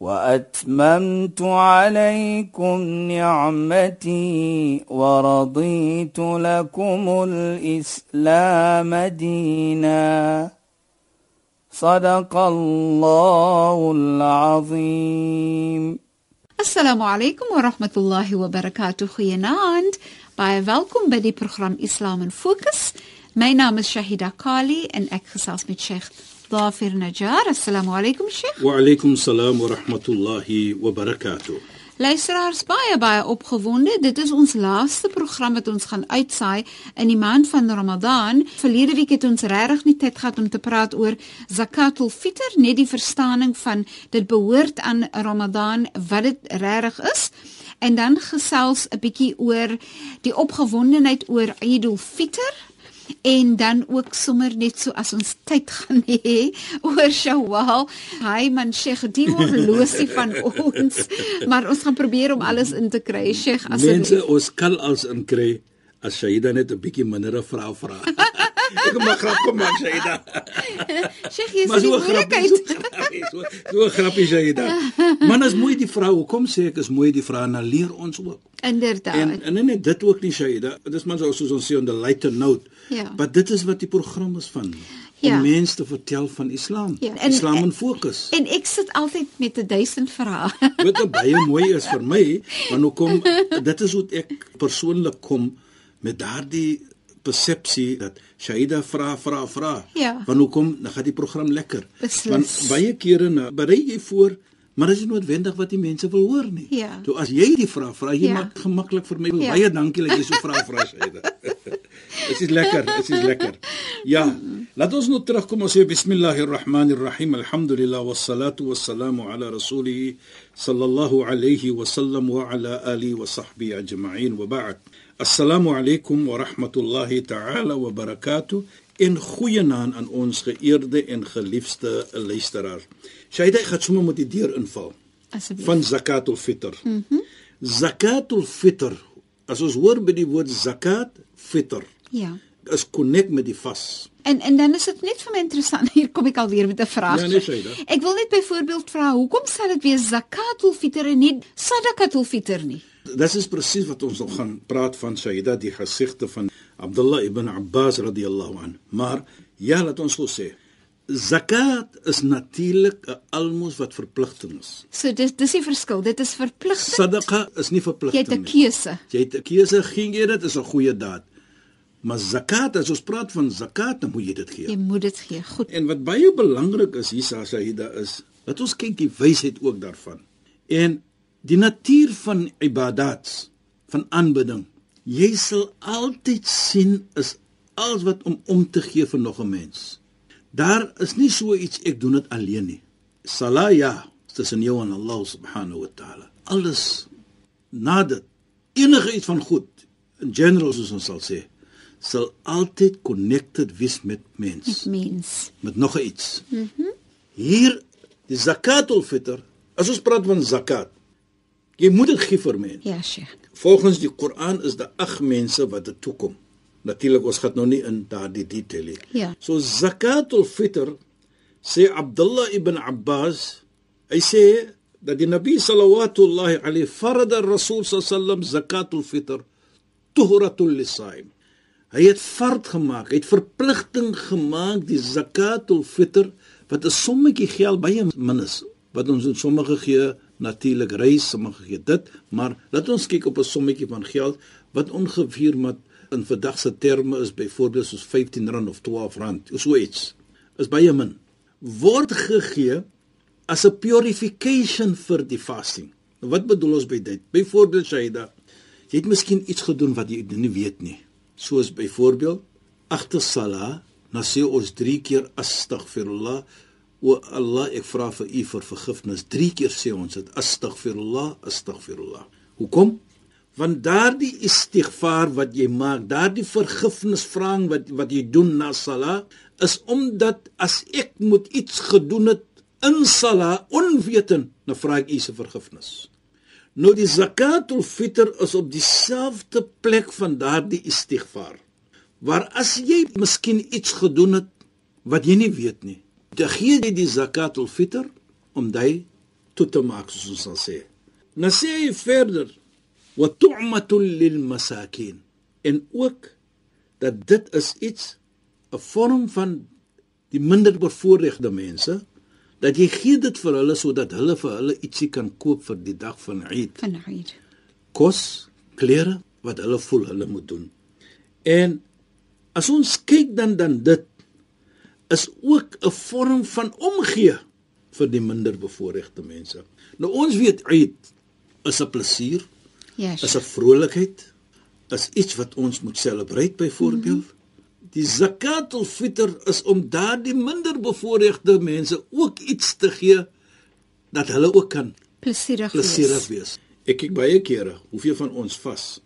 وأتممت عليكم نعمتي ورضيت لكم الإسلام دينا صدق الله العظيم Assalamu alaykum wa rahmatullahi wa barakatuh. Goeienaand. Baie welkom by die program Islam in Fokus. My naam is Shahida Kali en ek gesels met Sheikh Dafir Najjar. Assalamu alaykum Sheikh. Wa alaykum salaam wa rahmatullahi wa barakatuh. Luisteraars baie baie opgewonde. Dit is ons laaste program wat ons gaan uitsaai in die maand van Ramadan. Verlede week het ons regtig nie tyd gehad om te praat oor zakatul fitr, net die verstaaning van dit behoort aan Ramadan wat dit regtig is. En dan gesels 'n bietjie oor die opgewondenheid oor Eidul Fitr en dan ook sommer net so as ons tyd gaan hê oor Shawwal. Hy man Sheikh die horlosie van ons, maar ons gaan probeer om alles in te kry. Sheikh as Mense ons kan als in kry as Shaida net 'n bietjie minder vrae vra. Ek kom maar grap kom maar Shaida. Sheikh jy sê so die grappie, moeilikheid. so grappie, so, so grappie Shaida. Man is mooi die vrou. Hoekom sê ek is mooi die vrou? Nou leer ons ook. Inderdaad. En en nee, nee dit ook nie Shaida. Dit is man so soos ons sê on the lighter note. Ja. Maar dit is wat die program is van. Ja. Om mense te vertel van Islam. Ja, en- Islam in fokus. En ek sit altyd met 'n duisend vrae. Wat baie mooi is vir my, want hoekom dit is hoe ek persoonlik kom met daardie persepsie dat Shaida vra vra vra. Ja. Want hoekom dan gaan die program lekker. Beslis. Want baie kere nou berei jy voor Maar dit is noodwendig wat die mense wil hoor nie. Ja. So as jy die vraag vra, jy Ja. maak gemaklik vir my. Ja. Baie dankie dat jy so vra vra Shaida. Dit is lekker, dit is lekker. Ja, laat ons nou terugkom ons sê bismillahirrahmanirrahim. Alhamdulillah wassalatu wassalamu ala rasulih sallallahu alayhi wa sallam wa ala alihi wa sahbihi ajma'in wa ba'd. Assalamu alaykum wa rahmatullahi ta'ala wa barakatuh. En goeienaand aan ons geëerde en geliefde luisteraars. Shaida ek gaan sommer met die deur inval Asseblief. van zakatul fitr. Mm -hmm. Zakatul fitr, as ons hoor by die woord zakat, fitr, Ja. is connect met die vas. En en dan is dit net vir my interessant. Hier kom ek alweer met 'n vraag. Ja, nee, sê dit. Ek wil net byvoorbeeld vra, hoekom sal dit wees zakatul fitr en nie sadaqatul fitr nie? Dit is presies wat ons nog gaan praat van Sayyida die gesigte van Abdullah ibn Abbas radhiyallahu an. Maar ja, laat ons so sê. Zakat is natuurlik 'n almos wat verpligting is. So dis dis die verskil. Dit is verpligtend. Sadaqa is nie Jy verpligting het 'n nie. keuse. Jy het 'n keuse, gee jy dit is 'n goeie daad. Maar zakat, as ons praat van zakat, dan moet jy dit gee. Jy moet dit gee. Goed. En wat baie belangrik is hier Saida is, dat ons kyk die wysheid ook daarvan. En die natuur van ibadat, van aanbidding. Jy sal altyd sien is alles wat om om te gee vir nog 'n mens. Daar is nie so iets ek doen dit alleen nie. Salah ja, tussen jou en Allah subhanahu wa ta'ala. Alles na dit enige iets van goed in general soos ons sal sê sal altyd connected wees met mens Mens. met nog iets. Mhm. Mm Hier die zakatul fitr, as ons praat van zakat, jy moet dit gee vir mense. Ja, Sheikh. Volgens die Koran is daar ag mense wat dit toekom. Natuurlik ons gaan nou nie in daardie detail nie. Ja. So zakatul fitr sê Abdullah ibn Abbas, hy sê dat die Nabi sallallahu alayhi farada Rasul sallam zakatul fitr tuhratul lisaim. Hy het vard gemaak, hy het verpligting gemaak die zakatul fitr wat 'n sommetjie geld baie min is wat ons in sommige gee natuurlik reis sommige gee dit maar laat ons kyk op 'n sommetjie van geld wat ongeveer met in vandag se terme is byvoorbeeld soos R15 of R12 of so iets is baie min. Word gegee as 'n purification vir die fasting. Nou, wat bedoel ons by dit? Byvoorbeeld Shaida jy het miskien iets gedoen wat jy nie weet nie. Soos byvoorbeeld agter sala dan sê ons 3 keer astaghfirullah o Allah ek vra vir u vir vergifnis 3 keer sê ons dit astaghfirullah astaghfirullah hoekom Want daardie istighfar wat jy maak, daardie vergifnisvraag wat wat jy doen na salat, is omdat as ek moet iets gedoen het in salat onwetend, dan vra ek U se vergifnis. Nou die zakatul fitr is op dieselfde plek van daardie istighfar. Waar as jy miskien iets gedoen het wat jy nie weet nie, dan gee jy die zakatul fitr om dit toe te maak soos ons sal sê. Nou sê hy verder wa tu'matul lil masakin en ook dat dit is iets 'n vorm van die minder bevoorregte mense dat jy gee dit vir hulle sodat hulle vir hulle ietsie kan koop vir die dag van Eid. Van Eid. Kos, klere wat hulle voel hulle moet doen. En as ons kyk dan dan dit is ook 'n vorm van omgee vir die minder bevoorregte mense. Nou ons weet Eid is 'n plesier, Ja. is 'n vrolikheid, is iets wat ons moet celebrate byvoorbeeld. Mm -hmm. Die zakatul fitr is om daardie minder bevoorregte mense ook iets te gee dat hulle ook kan plesierig plesierig wees. Ek kyk baie kere hoeveel van ons vas.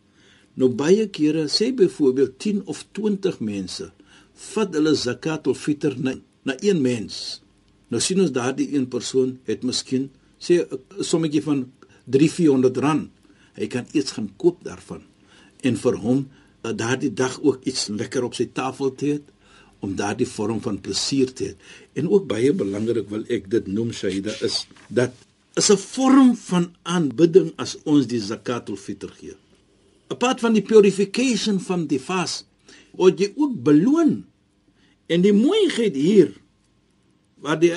Nou baie kere sê byvoorbeeld 10 of 20 mense vat hulle zakatul fitr na, na een mens. Nou sien ons daardie een persoon het miskien sê 'n sommetjie van 3-400 rand. Hy kan iets gaan koop daarvan en vir hom uh, daardie dag ook iets lekker op sy tafel te hê om daardie vorm van plesier te hê. En ook baie belangrik wil ek dit noem Shaida is dat is 'n vorm van aanbidding as ons die zakatul fitr gee. Apart van die purification van die vas, word jy ook beloon. En die mooiheid hier waar die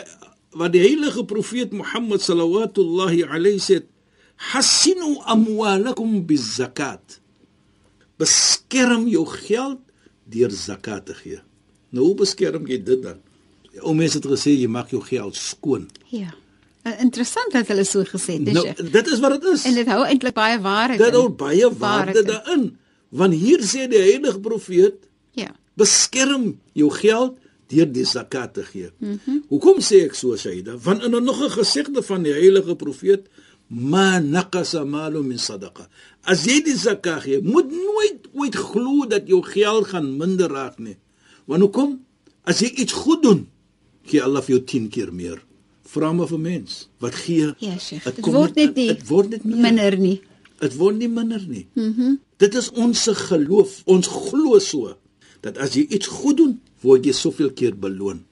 waar die heilige profeet Mohammed sallallahu alayhi sê hasinu amwalakum bizakat beskerm jou geld deur zakat te gee nou hoe beskerm jy dit dan ou mense het gesê jy maak jou geld skoon Ja. Uh, Interessant dat hulle so gesê het, nou nou, dit is wat dit is en dit hou eintlik baie waarheid. dit hou baie Waarheid in. daarin want hier sê die heilige profeet. Beskerm jou geld deur die zakat te gee. Mm. -hmm. Hoekom sê ek so Shaida? Want in 'n nog 'n gesegde van die heilige profeet, ma naqasa malu min sadaqa. As jy die zakat gee, moet nooit ooit glo dat jou geld gaan minder raak nie. Want hoekom? As jy iets goed doen, gee Allah vir jou 10 keer meer. Vra maar vir mens, wat gee? Ja, Sheikh. Dit word net nie dit word net meer. minder nie. Dit word nie minder nie. Mhm. Mm Dit is ons geloof. Ons glo so dat as jy iets goed doen, word jy soveel keer beloon.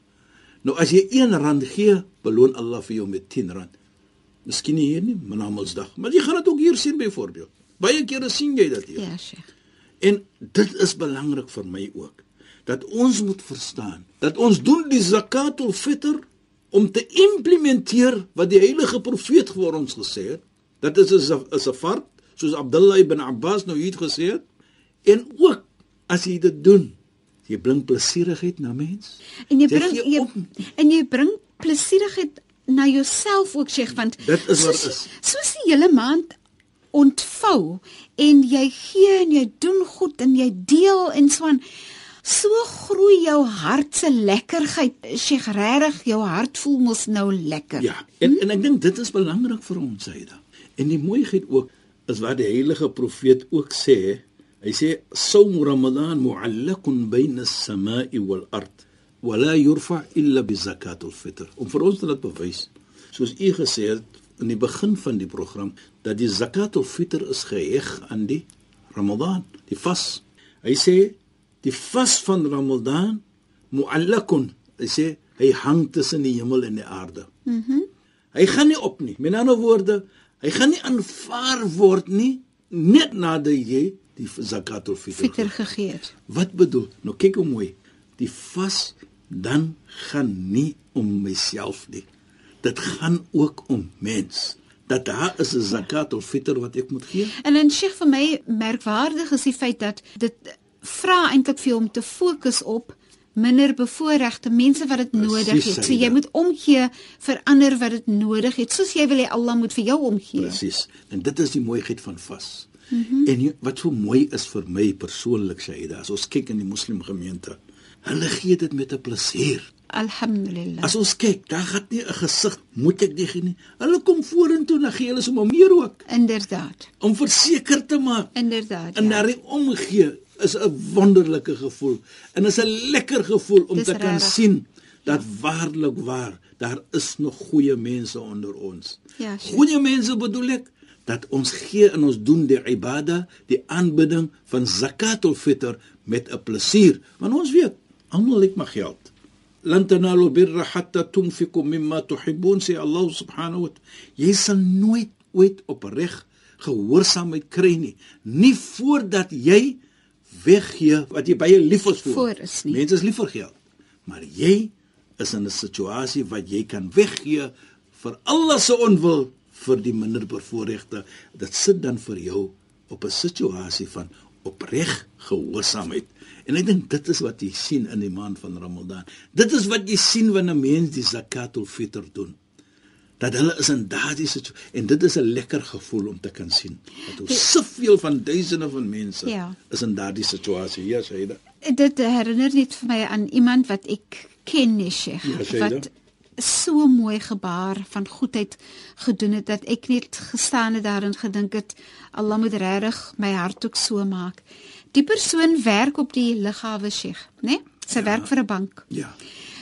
Nou as jy 1 rand gee, beloon Allah vir jou met 10 rand. Miskien nie hier nie, maar na Mondsdag, maar jy gaan dit ook hier sien byvoorbeeld. Baie kere sien jy dit hier. Ja, Sheikh. En dit is belangrik vir my ook dat ons moet verstaan dat ons doen die zakatul fitr om te implementeer wat die heilige profeet vir ons gesê het. Dat is 'n is 'n fard soos Abdullah ibn Abbas nou hier gesê het en ook as jy dit doen, jy bring plesierigheid na mens. En jy Jy bring jy, op. en jy bring plesierigheid na jouself ook, Sheikh, want Dit is wat soos- is. Soos die hele maand ontvou en jy gee en jy doen goed en jy deel en so aan so groei jou hart se lekkerheid. Sheikh, regtig, jou hart voel mos nou lekker. Ja, en en ek dink dit is belangrik vir ons Saida. En die mooiheid ook is wat die heilige profeet ook sê. Hy sê saum ramadan mu'allaqun bayna as-sama'i wal-ard wa la yurfa illa bi zakatul fitr. Om vir ons laat bewys, soos u gesê het in die begin van die program, dat die zakatul fitr is geheg aan die Ramadan, die vas. Hy sê die vas van Ramadan mu'allaqun. Hy sê hy hang tussen die hemel en die aarde. Hy gaan nie op nie. Met ander woorde, hy gaan nie aanvaar word nie net nadat jy die zakatul fitr. Fitr gegee het. Wat bedoel? Nou kyk hoe mooi. Die vas dan gaan nie om myself nie. Dit gaan ook om mens. Dat daar is 'n zakatul fitr wat ek moet gee. En dan Sheikh vir my merkwaardig is die feit dat dit vra eintlik vir jou om te fokus op minder bevoorregte mense wat dit nodig het. So jy moet omgee vir ander wat dit nodig het, soos jy wil hê Allah moet vir jou omgee. Presies. En dit is die mooiheid van vas. Mm -hmm. En wat so mooi is vir my persoonlik Shaida, as ons kyk in die moslim gemeente, hulle gee dit met 'n plesier. Alhamdulillah. As ons kyk, daar gaan nie 'n gesig moet ek dit gee nie. Hulle kom vorentoe na gee hulle sommer meer ook Inderdaad. om verseker te maak Inderdaad. en ja. daardie omgee is 'n wonderlike gevoel en is 'n lekker gevoel om Dis te kan regtig. sien dat waarlik waar daar is nog goeie mense onder ons. Ja, sure. Goeie mense bedoel ek dat ons gee en ons doen die ibada, die aanbidding van zakatul fitr met 'n plesier, want ons weet almal het maar geld. Lan tanalu birra hatta tunfiqu mimma tuhibbun sê Allah subhanahu wa ta'ala. Jy sal nooit ooit opreg gehoorsaamheid kry nie, nie voordat jy weggee wat jy baie lief is vir. Voor is. Mense is lief vir geld, maar jy is in 'n situasie wat jy kan weggee vir Allah se onwil vir die minder bevoorregte. Dit sit dan vir jou op 'n situasie van opreg gehoorsaamheid. En ek dink dit is wat jy sien in die maand van Ramadan. Dit is wat jy sien wanneer 'n mens die zakatul fitr doen. Dat hulle is in daardie situasie en dit is 'n lekker gevoel om te kan sien. Dat hoe soveel van duisende van mense Ja. is in daardie situasie. Ja, Shaida. Dit herinner net vir my aan iemand wat ek ken, Sheikh, Ja, Shaida. wat so mooi gebaar van goedheid gedoen het dat ek net gestaan het daar en gedink het Allah moet regtig my hart ook so maak. Die persoon werk op die lughawe, Sheikh, né? Nee? Sy Ja. werk vir 'n bank. Ja.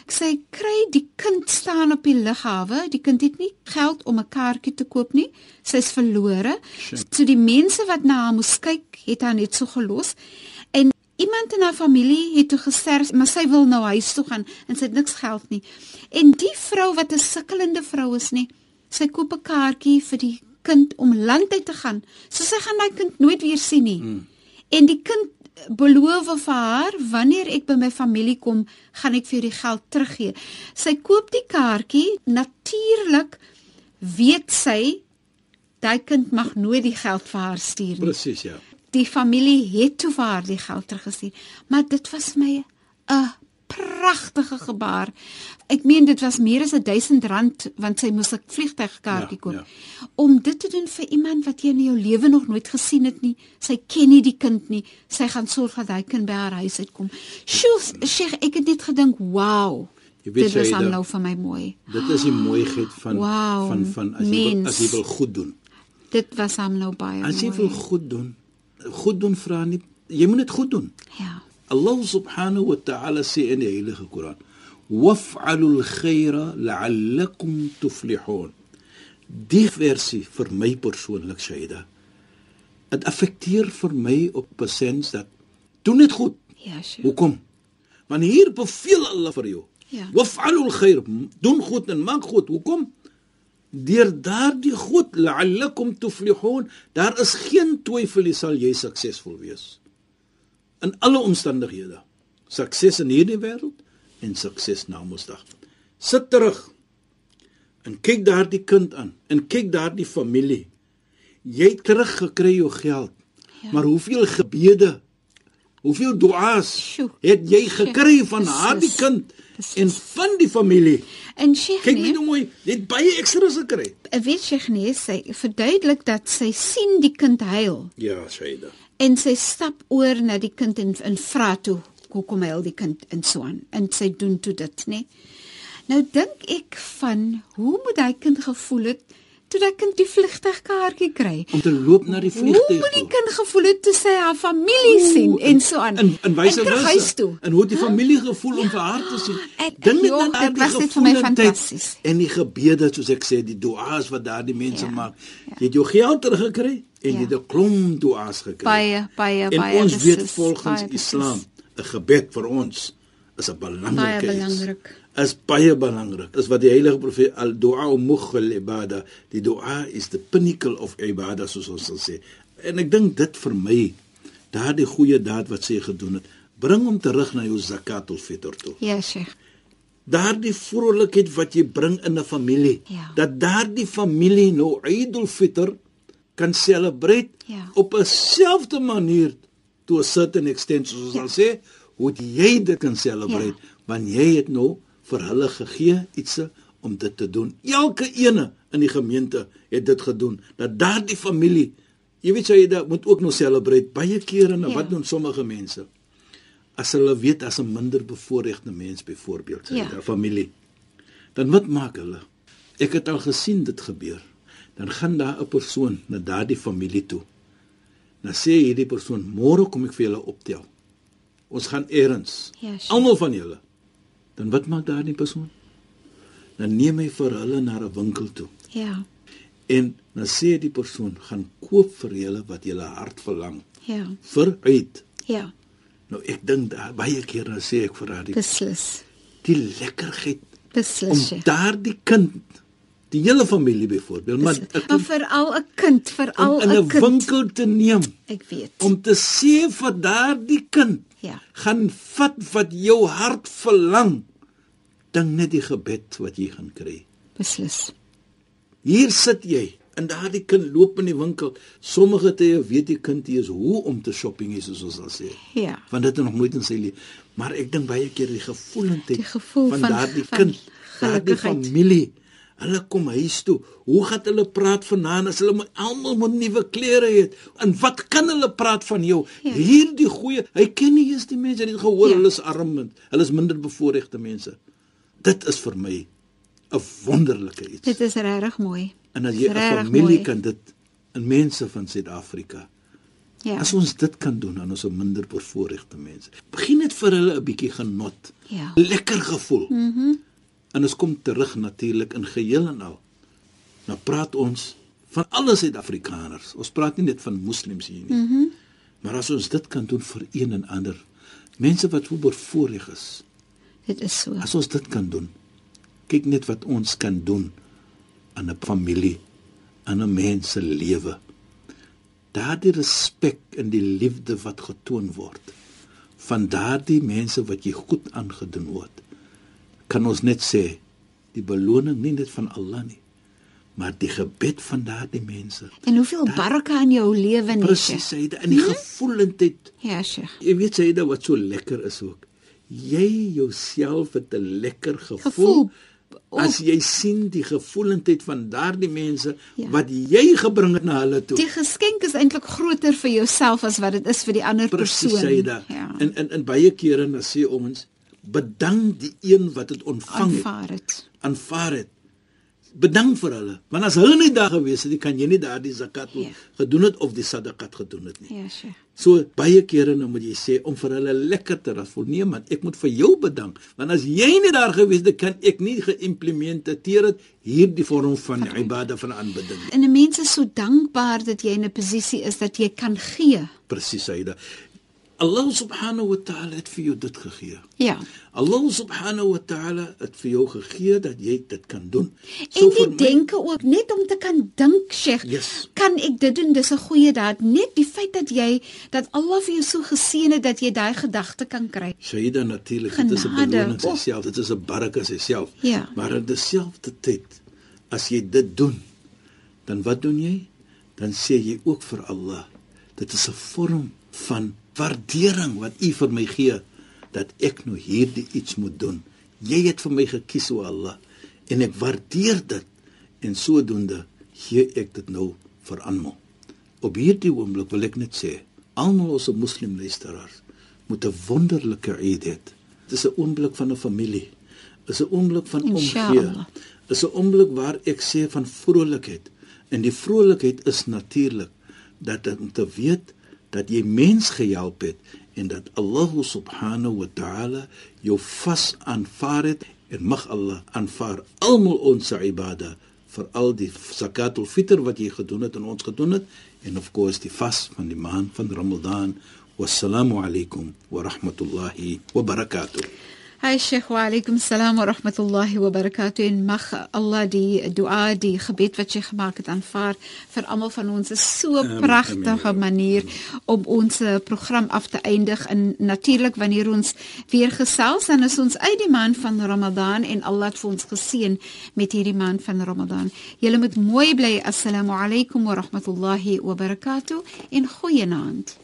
Sy kry die kind staan op die lughawe. Die kind het nie geld om 'n kaartjie te koop nie. Sy's verlore. Shame. So die mense wat na haar moes kyk, het haar net so gelos. Iemand in haar familie het toe gesterf, maar sy wil nou huis toe gaan en sy het niks geld nie. En die vrou wat 'n sukkelende vrou is nie, sy koop 'n kaartjie vir die kind om land uit te gaan. So sy gaan daai kind nooit weer sien nie. Mm. En die kind beloof vir haar wanneer ek by my familie kom, gaan ek vir die geld teruggee. Sy koop die kaartjie, natuurlik weet sy daai kind mag nooit die geld vir haar stuur nie. Presies, ja. Die familie het toe vir haar die geld teruggestuur, maar dit was my 'n pragtige gebaar. Ek meen dit was meer as 1000 rand want sy moes 'n vliegtuigkaartjie Ja, koop. ja. Om dit te doen vir iemand wat jy in jou lewe nog nooit gesien het nie. Sy ken nie die kind nie. Sy gaan sorg dat hy kind by haar huis uitkom. Sjoe, Sheikh, ek het net gedink, "Wow." Jy weet, Dit Shaida, dan nou vir my mooi. Dit is die mooiheid van Wauw, van van as jy wil, as jy wil goed doen. Dit was hom nou baie As jy mooi. wil goed doen, goed doen vra nie jy moet dit goed doen. Ja. Allah subhanahu wa ta'ala sê in die heilige Koran: "Waf'alul khayra la'allakum tuflihun." Die versie vir my persoonlik Shaida. Dit affekteer vir my op 'n sens dat doen dit goed. Ja, Sheikh. Hoekom? Want hier beveel Allah vir jou. Ja. Waf'alul khair, doen goed en maak goed. Hoekom? Deur daardie goed la'allakum tuflihun, daar is geen twyfel jy sal jy suksesvol wees. In alle omstandighede. Sukses in hierdie wêreld en sukses na Mondsdag. Sit terug en kyk daardie kind aan en kyk daardie familie. Jy het teruggekry jou geld. Ja. Maar hoeveel gebede, hoeveel dua's het jy gekry van daardie kind en van die familie? En Sheikh, Kyk nee, net hoe mooi, het baie ekstra's gekry. weet Sheikh nee, sy verduidelik dat sy sien die kind huil Ja, Shaida. en sy stap oor na die kind en, en vra toe hoekom huil die kind en so aan en sy doen toe dit nê. Nou dink ek van hoe moet hy kind gevoel het toe dat kind die vliegtuigkaartjie kry? Om te loop na die Hoe vliegtuig moet die kind gevoel het toe sy haar familie sien en so aan? En en wyse huis toe. En hoe die familie gevoel om vir haar te sien? en- Dink net aan dit daardie was net vir my fantasties. En die gebede soos ek sê, die dua's wat daardie mense Ja, maak. Jy het jou geld teruggekry en Ja. jy het 'n klomp dua's gekry. Baie baie en baie ons weet beslis, volgens baie. Islam 'n gebed vir ons is 'n belangrike Baie belangrik. Is baie belangrik. Is wat die heilige profeet al du'a mukhal ibada. Die du'a is the pinnacle of ibada soos ons sal sê. En ek dink dit vir my daardie goeie daad wat sy gedoen het, bring hom terug na jou zakatul fitr toe. Ja, Sheikh. Daardie vrolikheid wat jy bring in 'n familie, Ja. dat daardie familie nou Eidul Fitr kan celebrate Ja. op 'n selfde manier to a certain extent soos ons Ja. sal sê, hoe jy dit kan celebrate Ja. want jy het nou vir hulle gegee iets om dit te doen. Elke ene in die gemeente het dit gedoen. Dat daardie familie, jy weet jy dat moet ook nou celebrate baie kere en Ja. wat doen sommige mense? as hulle weet as 'n minder bevoorregte mens byvoorbeeld sy Ja. ja. familie. Dan wat maak hulle? Ek het al gesien dit gebeur. Dan gaan daar 'n persoon na daardie familie toe. Dan sê hierdie persoon: "Môre kom ek vir julle optel. Ons gaan eers. Ja, sure. Almal van julle." Dan wat maak daardie persoon? Dan neem hy vir hulle na 'n winkel toe. Ja. En dan sê die persoon: "Gaan koop vir julle wat julle hart verlang." Ja. Vooruit. Ja. Nou ek dink baie keer dan sê ek vir haar die, Beslis. die lekkerheid Beslis. om Sheikh. daardie kind, die hele familie byvoorbeeld, maar 'n Maar kind veral 'n kind, veral in 'n 'n winkel te neem Ek weet. om te sê vir daardie kind, Ja. gaan vat wat jou hart verlang. Dink net die gebed wat jy gaan kry. Beslis. Hier sit jy en daardie kind loop in die winkel. Sommige tye weet die kind nie eens hoe om te shopping is soos ons al sê. Ja. Want dit het nog nooit in sy lewe. Maar ek dink baie keer die gevoelendheid Die gevoel van, van- daardie van kind, daardie gelukigheid. familie. Hulle kom huis toe. Hoe gaan hulle praat vanaand as hulle almal moet nuwe klere hê? En wat kan hulle praat van jou? Ja. Hierdie goeie, hy ken nie eens die mense, het gehoor Ja. hulle is arm, en hulle is minder bevoorregte mense. Dit is vir my 'n wonderlike iets. Dit is regtig mooi. En as Dit jy 'n familie mooi. kan dit in mense van Suid-Afrika. Ja. As ons dit kan doen aan ons minder bevoorregte mense. Begin net vir hulle 'n bietjie genot. Ja. Lekker gevoel. Mhm. Mm en ons kom terug natuurlik in geheel en al. Nou praat ons van alle Suid-Afrikaners. Ons praat nie net van moslems hier nie. Mm maar as ons dit kan doen vir een en ander mense wat so bevoorreg is. Dit is so. As ons dit kan doen. Kyk net wat ons kan doen aan 'n familie, aan 'n mens se lewe. Daardie respek en die liefde wat getoon word van daardie mense wat jy goed aangedoen word. Kan ons net sê die beloning nie net van Allah nie, maar die gebed van daardie mense. En hoeveel baraka in jou lewe nie. Presies, Sheikh. Saida, in die gevoelendheid Ja, Sheikh. Jy weet jy dat wat so lekker is ook. Jy jouself het 'n lekker gevoel, Gevoel. as jy sien die gevoelendheid van daardie mense Ja. wat jy gebring het na hulle toe. Die geskenk is eintlik groter vir jouself as wat dit is vir die ander Presies persoon. sê jy dat. Ja. En in in baie kere dan sê ons bedank die een wat dit ontvang het, aanvaar dit. aanvaar het. Bedank vir hulle, want as hulle nie daar gewees het, nie, kan jy nie daardie zakat Ja. ja. gedoen het of die sadaqat gedoen het nie. Ja, Sheikh. So baie kere nou moet jy sê om vir hulle lekker te voel. Nee man, ek moet vir jou bedank. Want as jy nie daar gewees het, kan ek nie geïmplementeer het hierdie vorm van ibada van aanbidding. En 'n mens is so dankbaar dat jy in 'n posisie is dat jy kan gee. Presies, Saida. Allah subhanahu wa ta'ala het vir jou dit gegee. Ja. Allah subhanahu wa ta'ala het vir jou gegee dat jy dit kan doen. en vir die denke ook net om te kan dink, Sheikh. Yes. Kan ek dit doen? Dis 'n goeie daad. Net die feit dat jy dat Allah vir jou so geseën het dat jy daai gedagte kan kry. Shaida natuurlik, dit is 'n beloning Oh. self, dit is 'n baraka self. Ja. Maar in dieselfde tyd as jy dit doen, dan wat doen jy? Dan sê jy ook vir Allah, dit is 'n vorm van waardering wat U vir my gee dat ek nou hierdie iets moet doen. Jy het vir my gekies o Allah en ek waardeer dit en sodoende gee ek dit nou vir almal. Op hierdie oomblik wil ek net sê, almal ons moslimluisteraars moet 'n wonderlike Eid hê. Dit is 'n oomblik van 'n familie. Is 'n oomblik van omgee. Is 'n oomblik waar ek sê van vrolikheid. En die vrolikheid is natuurlik dat om te weet dat jy mens gehelp het en dat Allah subhanahu wa ta'ala jou vas aanvaar het en mag Allah aanvaar almal ons ibada vir al die zakatul fitr wat jy gedoen het en ons gedoen het en of course die vas van die maand van Ramadan. Wassalamu alaykum wa rahmatullahi wa barakatuh Hi Sheikh wa alaykum salaam wa rahmatullahi wa barakatuh en mag Allah die dua die gebed wat jy gemaak het aanvaar vir almal van ons is so 'n pragtige manier om ons eh, program af te eindig en natuurlik wanneer ons weer gesels dan is ons uit die maand van Ramadan en Allah het vir ons geseën met hierdie maand van Ramadan. Julle moet mooi bly. Assalamu alaykum wa rahmatullahi wa barakatuh en goeienaand.